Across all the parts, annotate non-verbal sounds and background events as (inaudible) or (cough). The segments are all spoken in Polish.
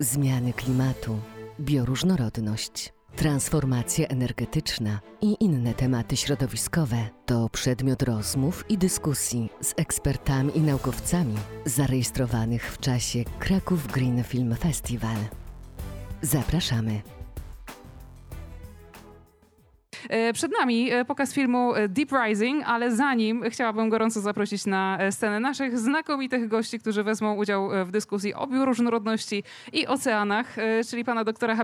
zmiany klimatu, bioróżnorodność, transformacja energetyczna i inne tematy środowiskowe to przedmiot rozmów i dyskusji z ekspertami i naukowcami zarejestrowanych w czasie Kraków Green Film Festival. Zapraszamy. E, Przed nami e, pokaz filmu e, Deep Rising, ale zanim chciałabym gorąco zaprosić na scenę naszych znakomitych gości, którzy wezmą udział w dyskusji o bioróżnorodności i oceanach, czyli pana doktora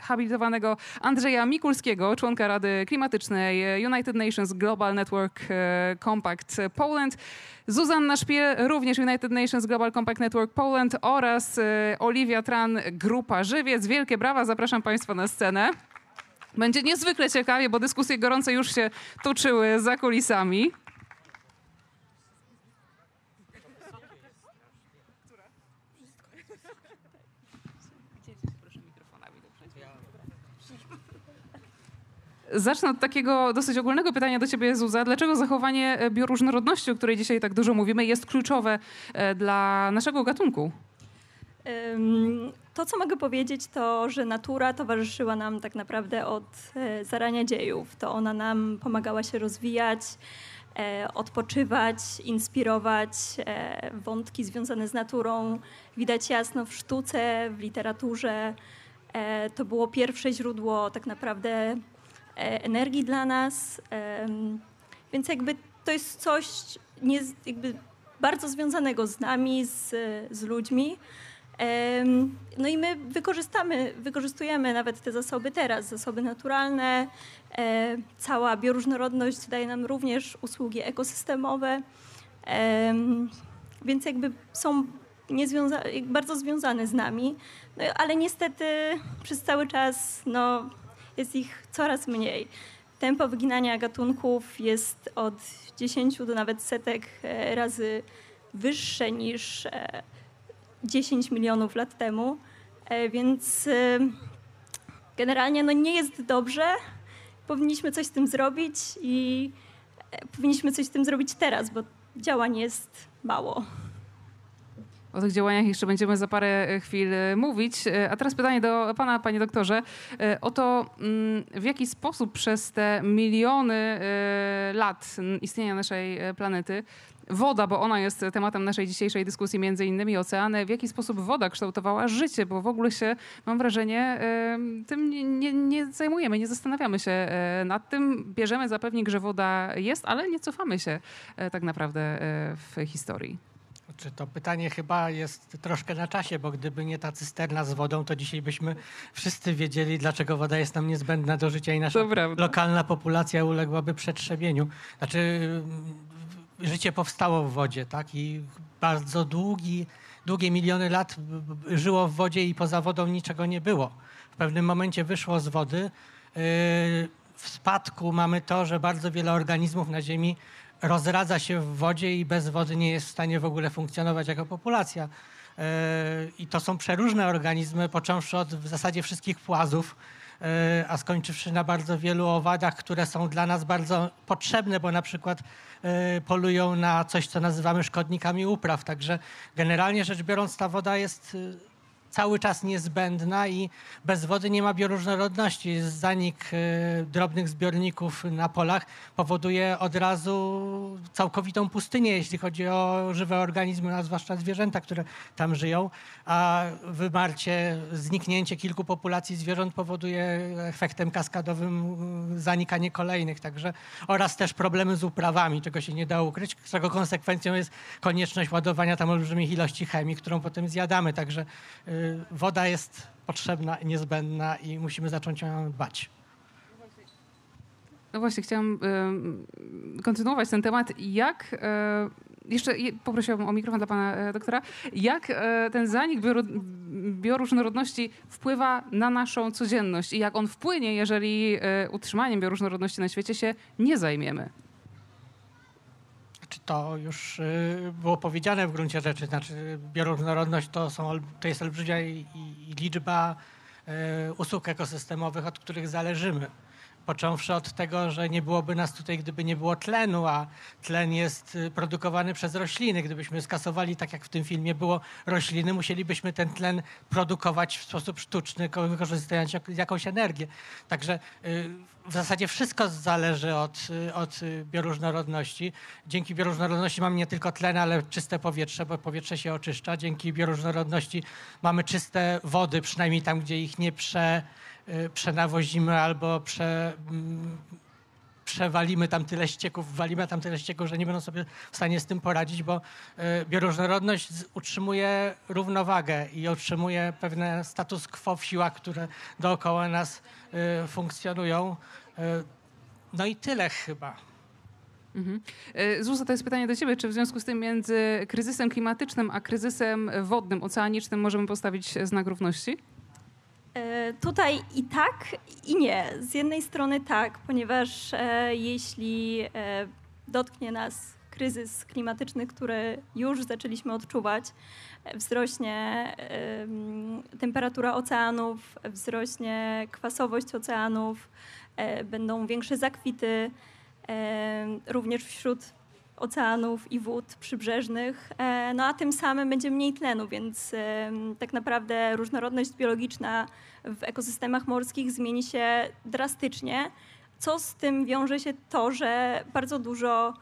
habilitowanego Andrzeja Mikulskiego, członka Rady Klimatycznej United Nations Global Network Compact Poland, Zuzanna Szpiel, również United Nations Global Compact Network Poland oraz Oliwia Tran, Grupa Żywiec. Wielkie brawa, zapraszam państwa na scenę. Będzie niezwykle ciekawie, bo dyskusje gorące już się toczyły za kulisami. Zacznę od takiego dosyć ogólnego pytania do ciebie, Zuza. Dlaczego zachowanie e, bioróżnorodności, o której dzisiaj tak dużo mówimy, jest kluczowe e, dla naszego gatunku? To, co mogę powiedzieć, to, że natura towarzyszyła nam tak naprawdę od e, zarania dziejów. To ona nam pomagała się rozwijać, e, odpoczywać, inspirować. E, Wątki związane z naturą widać jasno w sztuce, w literaturze. To było pierwsze źródło tak naprawdę energii dla nas. Więc jakby to jest coś nie, bardzo związanego z nami, z, z ludźmi. No i my wykorzystamy, wykorzystujemy nawet te zasoby teraz, zasoby naturalne. E, Cała bioróżnorodność daje nam również usługi ekosystemowe, Em, więc jakby są niezwiąza- bardzo związane z nami, no, ale niestety przez cały czas no, jest ich coraz mniej. Tempo wyginania gatunków jest od 10 do nawet setek e, razy wyższe niż e, 10 milionów lat temu, e, więc e, generalnie no nie jest dobrze. Powinniśmy coś z tym zrobić i e, powinniśmy coś z tym zrobić teraz, bo działań jest mało. O tych działaniach jeszcze będziemy za parę chwil mówić. A teraz pytanie do pana, panie doktorze, o to, mm, w jaki sposób przez te miliony lat istnienia naszej planety woda, bo ona jest tematem naszej dzisiejszej dyskusji, między innymi oceany, w jaki sposób woda kształtowała życie, bo w ogóle się, mam wrażenie, tym nie, nie, nie zajmujemy, nie zastanawiamy się e, nad tym. Bierzemy za pewnik, że woda jest, ale nie cofamy się e, tak naprawdę e, w historii. Czy to pytanie chyba jest troszkę na czasie, bo gdyby nie ta cysterna z wodą, to dzisiaj byśmy wszyscy wiedzieli, dlaczego woda jest nam niezbędna do życia i nasza lokalna populacja uległaby przetrzebieniu. Znaczy, życie powstało w wodzie, tak? I bardzo długi, długie miliony lat żyło w wodzie i poza wodą niczego nie było. W pewnym momencie wyszło z wody. Yy, W spadku mamy to, że bardzo wiele organizmów na Ziemi rozradza się w wodzie i bez wody nie jest w stanie w ogóle funkcjonować jako populacja. Yy, I to są przeróżne organizmy, począwszy od w zasadzie wszystkich płazów, a skończywszy na bardzo wielu owadach, które są dla nas bardzo potrzebne, bo na przykład yy, polują na coś, co nazywamy szkodnikami upraw. Także generalnie rzecz biorąc, ta woda jest yy, cały czas niezbędna i bez wody nie ma bioróżnorodności. Zanik e, drobnych zbiorników na polach powoduje od razu całkowitą pustynię, jeśli chodzi o żywe organizmy, a zwłaszcza zwierzęta, które tam żyją, a wymarcie, zniknięcie kilku populacji zwierząt powoduje efektem kaskadowym e, zanikanie kolejnych, także oraz też problemy z uprawami, czego się nie da ukryć, czego konsekwencją jest konieczność ładowania tam olbrzymich ilości chemii, którą potem zjadamy, także y, woda jest potrzebna niezbędna i musimy zacząć o nią dbać. No właśnie, chciałam em, kontynuować ten temat. Jak, e, jeszcze je- poprosiłabym o mikrofon dla pana e, doktora, jak e, ten zanik bioróżnorodności wpływa na naszą codzienność i jak on wpłynie, jeżeli utrzymaniem bioróżnorodności na świecie się nie zajmiemy? To już y, było powiedziane w gruncie rzeczy, znaczy bioróżnorodność to, są, to jest olbrzymia i, i liczba y, usług ekosystemowych, od których zależymy. Począwszy od tego, że nie byłoby nas tutaj, gdyby nie było tlenu, a tlen jest y, produkowany przez rośliny. Gdybyśmy skasowali, tak jak w tym filmie było, rośliny, musielibyśmy ten tlen produkować w sposób sztuczny, ko- wykorzystując jak- jakąś energię. Także y, w zasadzie wszystko zależy od, y, od bioróżnorodności. Dzięki bioróżnorodności mamy nie tylko tlen, ale czyste powietrze, bo powietrze się oczyszcza. Dzięki bioróżnorodności mamy czyste wody, przynajmniej tam, gdzie ich nie prze, przenawozimy albo prze, mm, przewalimy tam tyle ścieków, walimy tam tyle ścieków, że nie będą sobie w stanie z tym poradzić, bo y, bioróżnorodność utrzymuje równowagę i utrzymuje pewne status quo w siłach, które dookoła nas y, funkcjonują. Y, No i tyle chyba. Mhm. Zuza, to jest pytanie do ciebie. Czy w związku z tym między kryzysem klimatycznym a kryzysem wodnym, oceanicznym możemy postawić znak równości? E, Tutaj i tak, i nie. Z jednej strony tak, ponieważ e, jeśli e, dotknie nas kryzys klimatyczny, który już zaczęliśmy odczuwać, wzrośnie em, temperatura oceanów, wzrośnie kwasowość oceanów, będą większe zakwity, również wśród oceanów i wód przybrzeżnych, e, no a tym samym będzie mniej tlenu, więc tak naprawdę różnorodność biologiczna w ekosystemach morskich zmieni się drastycznie, co z tym wiąże się to, że bardzo dużo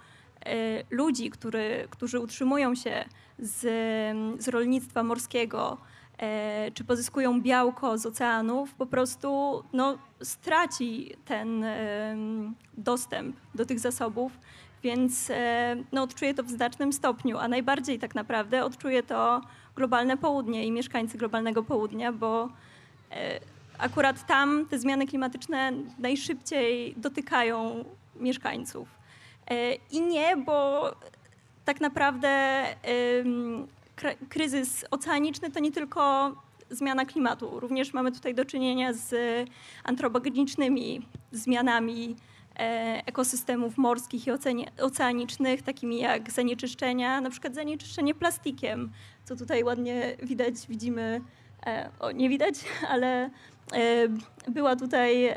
e, ludzi, który, którzy utrzymują się z, z rolnictwa morskiego, e, czy pozyskują białko z oceanów, po prostu no, straci ten dostęp do tych zasobów, więc e, no, odczuje to w znacznym stopniu, a najbardziej tak naprawdę odczuje to globalne południe i mieszkańcy globalnego południa, bo e, akurat tam te zmiany klimatyczne najszybciej dotykają mieszkańców. E, I nie, bo tak naprawdę kryzys oceaniczny to nie tylko zmiana klimatu. Również mamy tutaj do czynienia z antropogenicznymi zmianami ekosystemów morskich i oceanicznych, takimi jak zanieczyszczenia, na przykład zanieczyszczenie plastikiem, co tutaj ładnie widać, widzimy, e, o nie widać, (laughs) ale e, była tutaj e,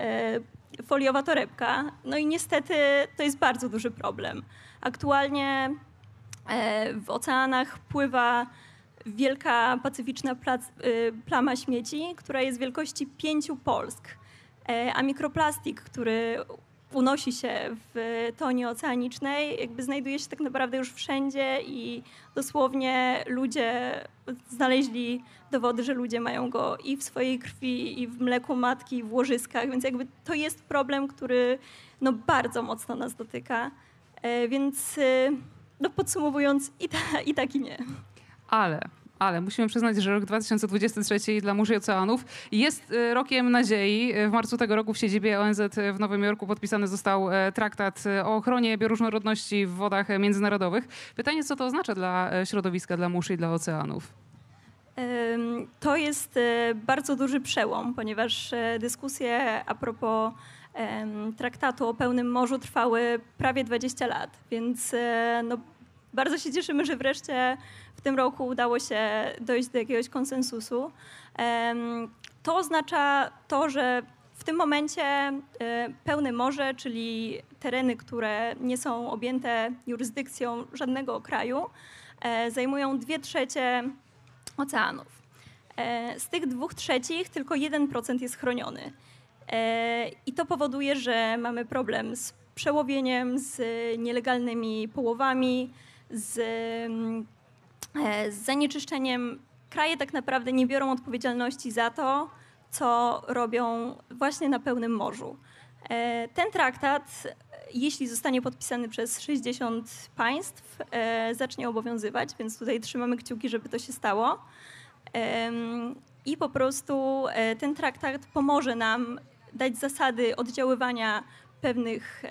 foliowa torebka. No i niestety to jest bardzo duży problem. Aktualnie e, w oceanach pływa wielka pacyficzna plama śmieci, która jest wielkości pięciu Polsk. E, A mikroplastik, który unosi się w tonie oceanicznej, jakby znajduje się tak naprawdę już wszędzie i dosłownie ludzie znaleźli dowody, że ludzie mają go i w swojej krwi, i w mleku matki, i w łożyskach, więc jakby to jest problem, który no, bardzo mocno nas dotyka. E, Więc y, no, podsumowując i, ta, i tak i nie. Ale, ale musimy przyznać, że rok 2023 dla Mórz i Oceanów jest e, rokiem nadziei. E, W marcu tego roku w siedzibie ONZ w Nowym Jorku podpisany został e, traktat o ochronie bioróżnorodności w wodach międzynarodowych. Pytanie, co to oznacza dla środowiska, dla mórz i dla oceanów? To jest bardzo duży przełom, ponieważ dyskusje a propos traktatu o pełnym morzu trwały prawie 20 lat, więc no, bardzo się cieszymy, że wreszcie w tym roku udało się dojść do jakiegoś konsensusu. To oznacza to, że w tym momencie e, pełne morze, czyli tereny, które nie są objęte jurysdykcją żadnego kraju, e, zajmują dwie trzecie oceanów. E, Z tych dwóch trzecich tylko 1% jest chroniony. I to powoduje, że mamy problem z przełowieniem, z nielegalnymi połowami, z, mm, e, z zanieczyszczeniem. Kraje tak naprawdę nie biorą odpowiedzialności za to, co robią właśnie na pełnym morzu. E, Ten traktat, jeśli zostanie podpisany przez 60 państw, e, zacznie obowiązywać, więc tutaj trzymamy kciuki, żeby to się stało. I po prostu ten traktat pomoże nam dać zasady oddziaływania pewnych,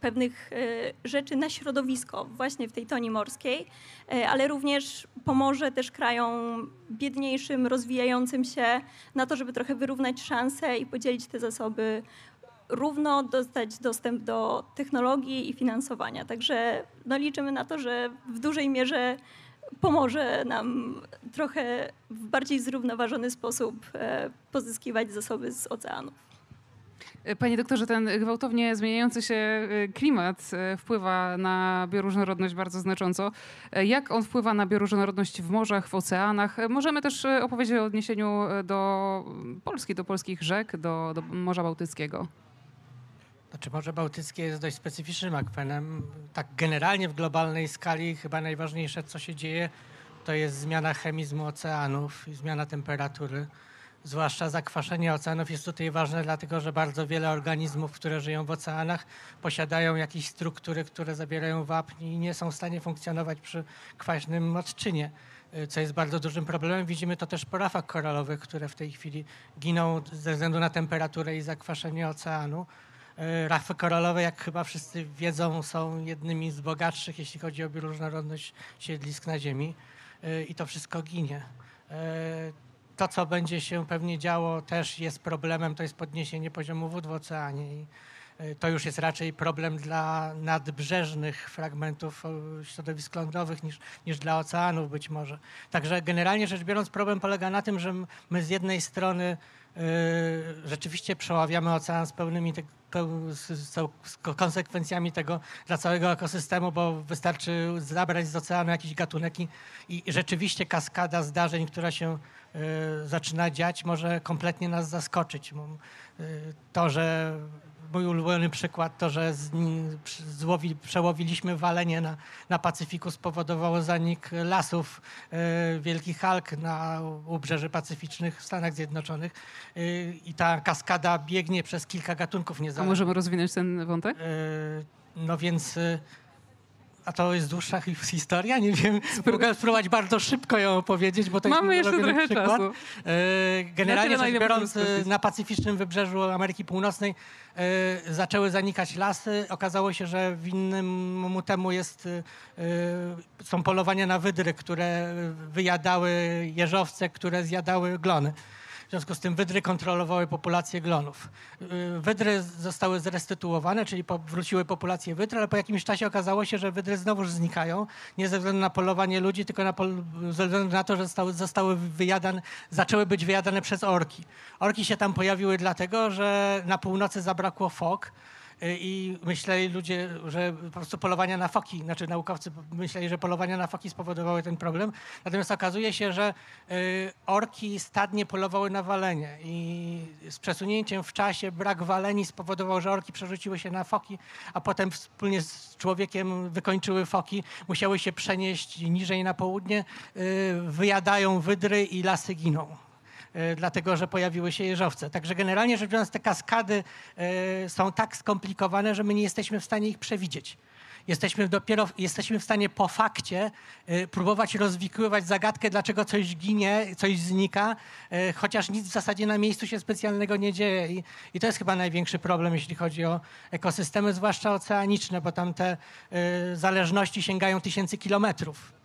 pewnych e, rzeczy na środowisko właśnie w tej toni morskiej, e, ale również pomoże też krajom biedniejszym, rozwijającym się na to, żeby trochę wyrównać szanse i podzielić te zasoby równo, dostać dostęp do technologii i finansowania. Także no, liczymy na to, że w dużej mierze pomoże nam trochę w bardziej zrównoważony sposób e, pozyskiwać zasoby z oceanów. Panie doktorze, ten gwałtownie zmieniający się e, klimat e, wpływa na bioróżnorodność bardzo znacząco. E, jak on wpływa na bioróżnorodność w morzach, w oceanach? Możemy też opowiedzieć o odniesieniu do Polski, do polskich rzek, do, do Morza Bałtyckiego. Znaczy Morze Bałtyckie jest dość specyficznym akwenem. Tak generalnie w globalnej skali chyba najważniejsze, co się dzieje, to jest zmiana chemizmu oceanów i zmiana temperatury. Zwłaszcza zakwaszenie oceanów jest tutaj ważne, dlatego że bardzo wiele organizmów, które żyją w oceanach, posiadają jakieś struktury, które zabierają wapń i nie są w stanie funkcjonować przy kwaśnym odczynie, y, co jest bardzo dużym problemem. Widzimy to też po rafach koralowych, które w tej chwili giną ze względu na temperaturę i zakwaszenie oceanu. Y, rafy koralowe, jak chyba wszyscy wiedzą, są jednymi z bogatszych, jeśli chodzi o bioróżnorodność siedlisk na Ziemi y, i to wszystko ginie to, co będzie się pewnie działo, też jest problemem, to jest podniesienie poziomu wód w oceanie. I e, to już jest raczej problem dla nadbrzeżnych fragmentów środowisk lądowych niż, niż dla oceanów być może. Także generalnie rzecz biorąc problem polega na tym, że my z jednej strony y, rzeczywiście przeławiamy ocean z pełnymi te, z, konsekwencjami tego dla całego ekosystemu, bo wystarczy zabrać z oceanu jakiś gatunek i, i rzeczywiście kaskada zdarzeń, która się Y, zaczyna dziać, może kompletnie nas zaskoczyć. Y, to, że mój ulubiony przykład, to, że złowi, przełowiliśmy walenie na, na Pacyfiku spowodowało zanik lasów y, wielkich alg na ubrzeży pacyficznych w Stanach Zjednoczonych i ta kaskada biegnie przez kilka gatunków niezależnych. A możemy rozwinąć ten wątek? no więc a to jest dłuższa historia? Nie wiem. Mogę spróbować bardzo szybko ją opowiedzieć, bo to Mamy jest jeszcze trochę przykład. czasu. E, generalnie rzecz biorąc, na pacyficznym wybrzeżu Ameryki Północnej e, zaczęły zanikać lasy. Okazało się, że winnym temu jest, e, są polowania na wydry, które wyjadały jeżowce, które zjadały glony. W związku z tym wydry kontrolowały populację glonów. Y, wydry zostały zrestytuowane, czyli wróciły populacje wydr, ale po jakimś czasie okazało się, że wydry znowuż znikają. Nie ze względu na polowanie ludzi, tylko na pol- ze względu na to, że zostały, zostały wyjadane, zaczęły być wyjadane przez orki. Orki się tam pojawiły dlatego, że na północy zabrakło fok i myśleli ludzie, że po prostu polowania na foki, znaczy naukowcy myśleli, że polowania na foki spowodowały ten problem. Natomiast okazuje się, że y, orki stadnie polowały na walenie i z przesunięciem w czasie brak waleni spowodował, że orki przerzuciły się na foki, a potem wspólnie z człowiekiem wykończyły foki, musiały się przenieść niżej na południe, y, wyjadają wydry i lasy giną. E, dlatego że pojawiły się jeżowce. Także generalnie rzecz biorąc, te kaskady e, są tak skomplikowane, że my nie jesteśmy w stanie ich przewidzieć. Jesteśmy dopiero jesteśmy w stanie po fakcie e, próbować rozwikływać zagadkę, dlaczego coś ginie, coś znika, chociaż nic w zasadzie na miejscu się specjalnego nie dzieje. I, I, to jest chyba największy problem, jeśli chodzi o ekosystemy, zwłaszcza oceaniczne, bo tam te zależności sięgają tysięcy kilometrów.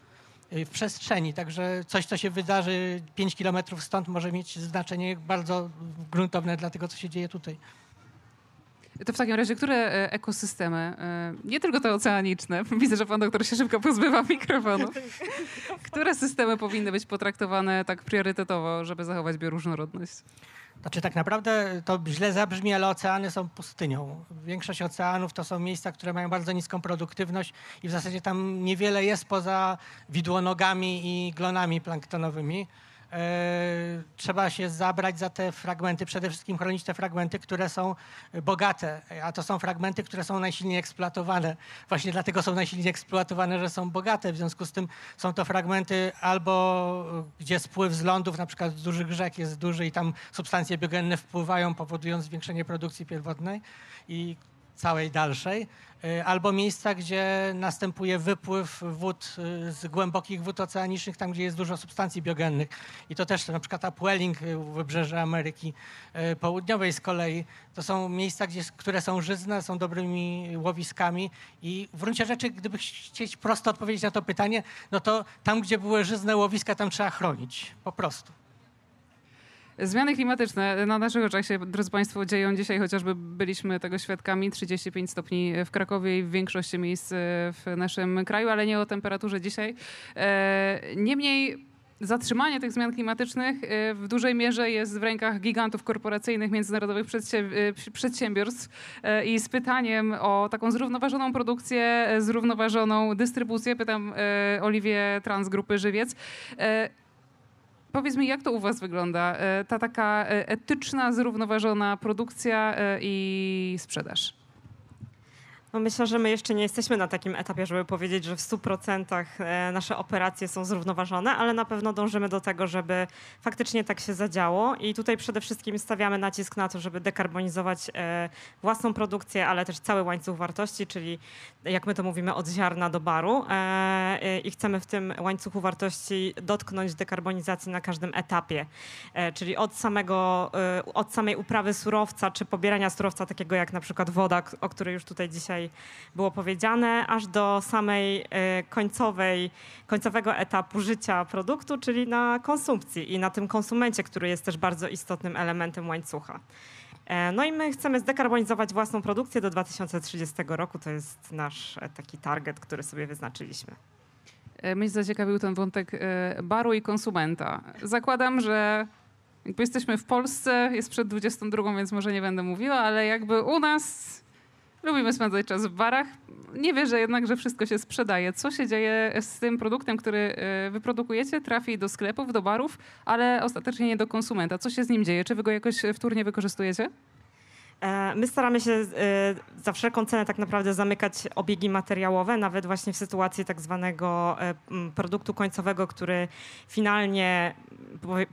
Y, w przestrzeni. Także coś, co się wydarzy 5 kilometrów stąd, może mieć znaczenie bardzo gruntowne dla tego, co się dzieje tutaj. To w takim razie, które e, ekosystemy, e, nie tylko te oceaniczne, (laughs) widzę, że pan doktor się szybko pozbywa mikrofonu, (laughs) które systemy powinny być potraktowane tak priorytetowo, żeby zachować bioróżnorodność? Znaczy tak naprawdę to źle zabrzmi, ale oceany są pustynią. Większość oceanów to są miejsca, które mają bardzo niską produktywność i w zasadzie tam niewiele jest poza widłonogami i glonami planktonowymi. E, trzeba się zabrać za te fragmenty, przede wszystkim chronić te fragmenty, które są bogate, a to są fragmenty, które są najsilniej eksploatowane. Właśnie dlatego są najsilniej eksploatowane, że są bogate. W związku z tym są to fragmenty albo gdzie spływ z lądów, na przykład z dużych rzek jest duży i tam substancje biogenne wpływają, powodując zwiększenie produkcji pierwotnej i całej dalszej, y, albo miejsca, gdzie następuje wypływ wód y, z głębokich wód oceanicznych, tam gdzie jest dużo substancji biogennych. I to też na przykład upwelling y, wybrzeże Ameryki Południowej z kolei. To są miejsca, gdzie, które są żyzne, są dobrymi łowiskami i w gruncie rzeczy, gdyby chcieć prosto odpowiedzieć na to pytanie, no to tam, gdzie były żyzne łowiska, tam trzeba chronić. Po prostu. Zmiany klimatyczne na naszych oczach się, drodzy Państwo, dzieją dzisiaj, chociażby byliśmy tego świadkami. 35 stopni w Krakowie i w większości miejsc w naszym kraju, ale nie o temperaturze dzisiaj. E, niemniej zatrzymanie tych zmian klimatycznych y, w dużej mierze jest w rękach gigantów korporacyjnych, międzynarodowych przedsiębiorstw i z pytaniem o taką zrównoważoną produkcję, zrównoważoną dystrybucję, pytam Oliwię Trans Grupy Żywiec. Powiedz mi, jak to u was wygląda? Ta taka etyczna, zrównoważona produkcja i sprzedaż? No myślę, że my jeszcze nie jesteśmy na takim etapie, żeby powiedzieć, że w 100% e, nasze operacje są zrównoważone, ale na pewno dążymy do tego, żeby faktycznie tak się zadziało. I tutaj przede wszystkim stawiamy nacisk na to, żeby dekarbonizować e, własną produkcję, ale też cały łańcuch wartości, czyli jak my to mówimy, od ziarna do baru. E, I chcemy w tym łańcuchu wartości dotknąć dekarbonizacji na każdym etapie, czyli od, samego, od samej uprawy surowca, czy pobierania surowca takiego jak na przykład woda, o której już tutaj dzisiaj tutaj było powiedziane, aż do samej e, końcowej, końcowego etapu życia produktu, czyli na konsumpcji i na tym konsumencie, który jest też bardzo istotnym elementem łańcucha. E, no i my chcemy zdekarbonizować własną produkcję do 2030 roku. To jest nasz e, taki target, który sobie wyznaczyliśmy. Mnie zaciekawił ten wątek baru i konsumenta. Zakładam, że jakby jesteśmy w Polsce, jest przed 22, więc może nie będę mówiła, ale jakby u nas Lubimy spędzać czas w barach. Nie wierzę jednak, że wszystko się sprzedaje. Co się dzieje z tym produktem, który e, wyprodukujecie? Trafi do sklepów, do barów, ale ostatecznie nie do konsumenta. Co się z nim dzieje? Czy wy go jakoś wtórnie wykorzystujecie? E, my staramy się e, za wszelką cenę tak naprawdę zamykać obiegi materiałowe, nawet właśnie w sytuacji tak zwanego produktu końcowego, który finalnie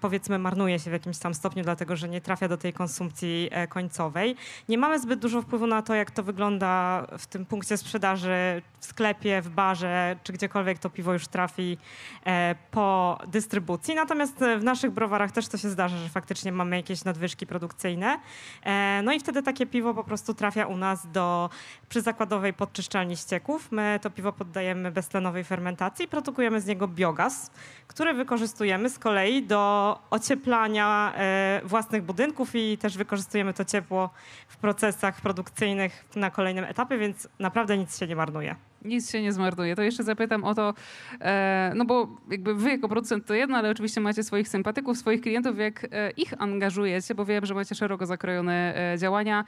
powiedzmy marnuje się w jakimś tam stopniu, dlatego że nie trafia do tej konsumpcji e, końcowej. Nie mamy zbyt dużo wpływu na to, jak to wygląda w tym punkcie sprzedaży, w sklepie, w barze, czy gdziekolwiek to piwo już trafi e, po dystrybucji. Natomiast w naszych browarach też to się zdarza, że faktycznie mamy jakieś nadwyżki produkcyjne. E, no i wtedy takie piwo po prostu trafia u nas do przyzakładowej podczyszczalni ścieków. My to piwo poddajemy beztlenowej fermentacji i produkujemy z niego biogaz, który wykorzystujemy z kolei do ocieplania e, własnych budynków i też wykorzystujemy to ciepło w procesach produkcyjnych na kolejnym etapie, więc naprawdę nic się nie marnuje. Nic się nie zmarnuje. To jeszcze zapytam o to, e, no bo jakby wy jako producent to jedno, ale oczywiście macie swoich sympatyków, swoich klientów, jak e, ich angażujecie, bo wiem, że macie szeroko zakrojone działania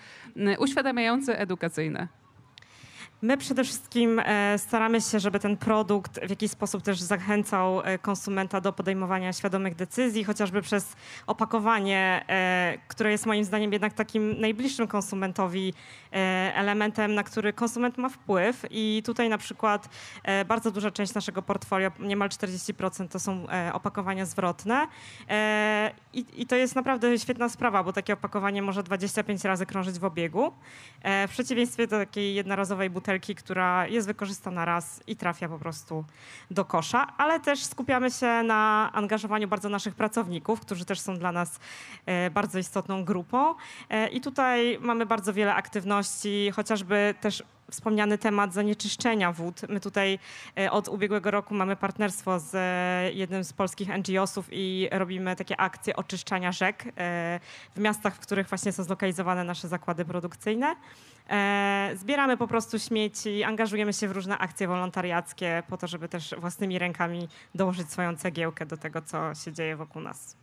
uświadamiające, edukacyjne. My przede wszystkim e, staramy się, żeby ten produkt w jakiś sposób też zachęcał e, konsumenta do podejmowania świadomych decyzji, chociażby przez opakowanie, e, które jest moim zdaniem jednak takim najbliższym konsumentowi elementem, na który konsument ma wpływ. I tutaj na przykład bardzo duża część naszego portfolio, niemal 40% to są opakowania zwrotne. I, I to jest naprawdę świetna sprawa, bo takie opakowanie może 25 razy krążyć w obiegu. W przeciwieństwie do takiej jednorazowej butelki, butelki, która jest wykorzystana raz i trafia po prostu do kosza, ale też skupiamy się na angażowaniu bardzo naszych pracowników, którzy też są dla nas e, bardzo istotną grupą. E, I tutaj mamy bardzo wiele aktywności, chociażby też wspomniany temat zanieczyszczenia wód. My tutaj e, od ubiegłego roku mamy partnerstwo z jednym z polskich NGO-sów i robimy takie akcje oczyszczania rzek w miastach, w których właśnie są zlokalizowane nasze zakłady produkcyjne. E, zbieramy po prostu śmieci, angażujemy się w różne akcje wolontariackie po to, żeby też własnymi rękami dołożyć swoją cegiełkę do tego, co się dzieje wokół nas.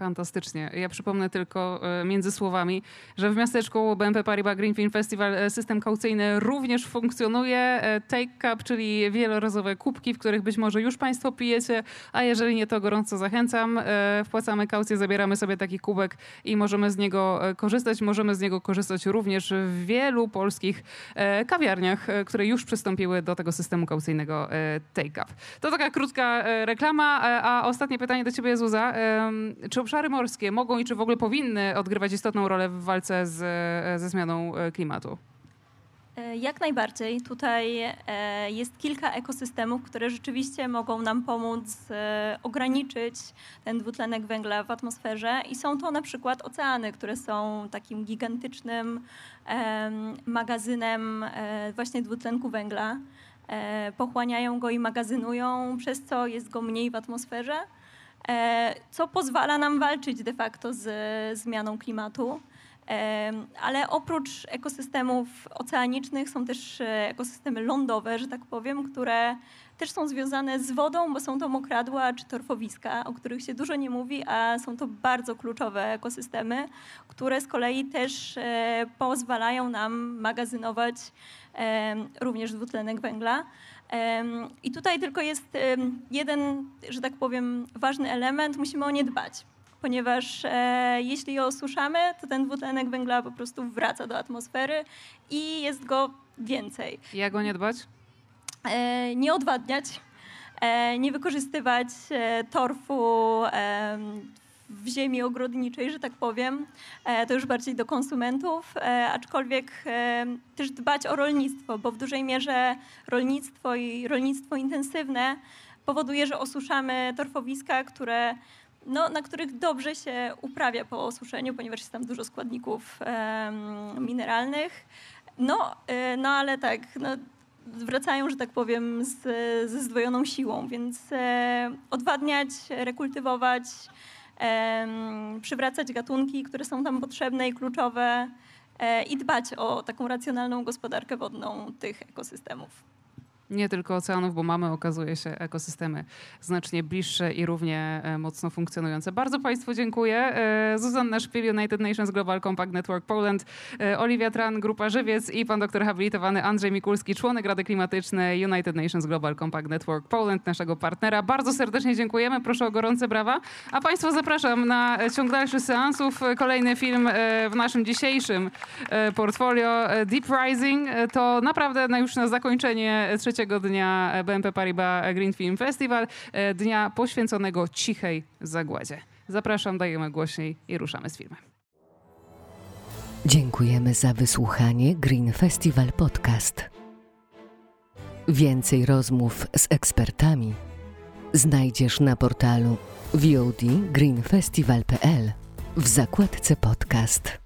Fantastycznie. Ja przypomnę tylko e, między słowami, że w miasteczku BNP Paribas Green Film Festival e, system kaucyjny również funkcjonuje. E, Take Cup, czyli wielorazowe kubki, w których być może już Państwo pijecie, a jeżeli nie, to gorąco zachęcam. Wpłacamy kaucję, zabieramy sobie taki kubek i możemy z niego korzystać. Możemy z niego korzystać również w wielu polskich kawiarniach, które już przystąpiły do tego systemu kaucyjnego Take Cup. To taka krótka reklama, a ostatnie pytanie do Ciebie, Zuza. Czy obszary morskie mogą i czy w ogóle powinny odgrywać istotną rolę w walce z, ze zmianą e, klimatu? E, jak najbardziej. Tutaj e, jest kilka ekosystemów, które rzeczywiście mogą nam pomóc ograniczyć ten dwutlenek węgla w atmosferze i są to na przykład oceany, które są takim gigantycznym magazynem właśnie dwutlenku węgla. Pochłaniają go i magazynują, przez co jest go mniej w atmosferze. E, co pozwala nam walczyć de facto z zmianą klimatu. E, ale oprócz ekosystemów oceanicznych są też e, ekosystemy lądowe, że tak powiem, które też są związane z wodą, bo są to mokradła czy torfowiska, o których się dużo nie mówi, a są to bardzo kluczowe ekosystemy, które z kolei też e, pozwalają nam magazynować e, również dwutlenek węgla. I tutaj tylko jest jeden, że tak powiem, ważny element, musimy o nie dbać ponieważ e, jeśli je osuszamy, to ten dwutlenek węgla po prostu wraca do atmosfery i jest go więcej. Jak go nie dbać? E, nie odwadniać, e, nie wykorzystywać e, torfu w ziemi ogrodniczej, że tak powiem. To już bardziej do konsumentów, aczkolwiek też dbać o rolnictwo, bo w dużej mierze rolnictwo i rolnictwo intensywne powoduje, że osuszamy torfowiska, które no, na których dobrze się uprawia po osuszeniu, ponieważ jest tam dużo składników mineralnych. No, no ale tak, no, wracają, że tak powiem, z, ze zdwojoną siłą, więc e, odwadniać, rekultywować, e, przywracać gatunki, które są tam potrzebne i kluczowe e, i dbać o taką racjonalną gospodarkę wodną tych ekosystemów nie tylko oceanów, bo mamy, okazuje się, ekosystemy znacznie bliższe i równie e, mocno funkcjonujące. Bardzo Państwu dziękuję. E, Zuzanna Szpil, United Nations Global Compact Network Poland, e, Oliwia Tran, Grupa Żywiec i pan doktor habilitowany Andrzej Mikulski, członek Rady Klimatycznej United Nations Global Compact Network Poland, naszego partnera. Bardzo serdecznie dziękujemy. Proszę o gorące brawa. A Państwa zapraszam na ciąg dalszy seansów. Kolejny film w naszym dzisiejszym portfolio Deep Rising. To naprawdę już na zakończenie trzeciego trzeciego dnia BNP Paribas Green Film Festival, e, dnia poświęconego cichej zagładzie. Zapraszam, dajemy głośniej i ruszamy z filmem. Dziękujemy za wysłuchanie Green Festival Podcast. Więcej rozmów z ekspertami znajdziesz na portalu VOD greenfestival.pl w zakładce podcast.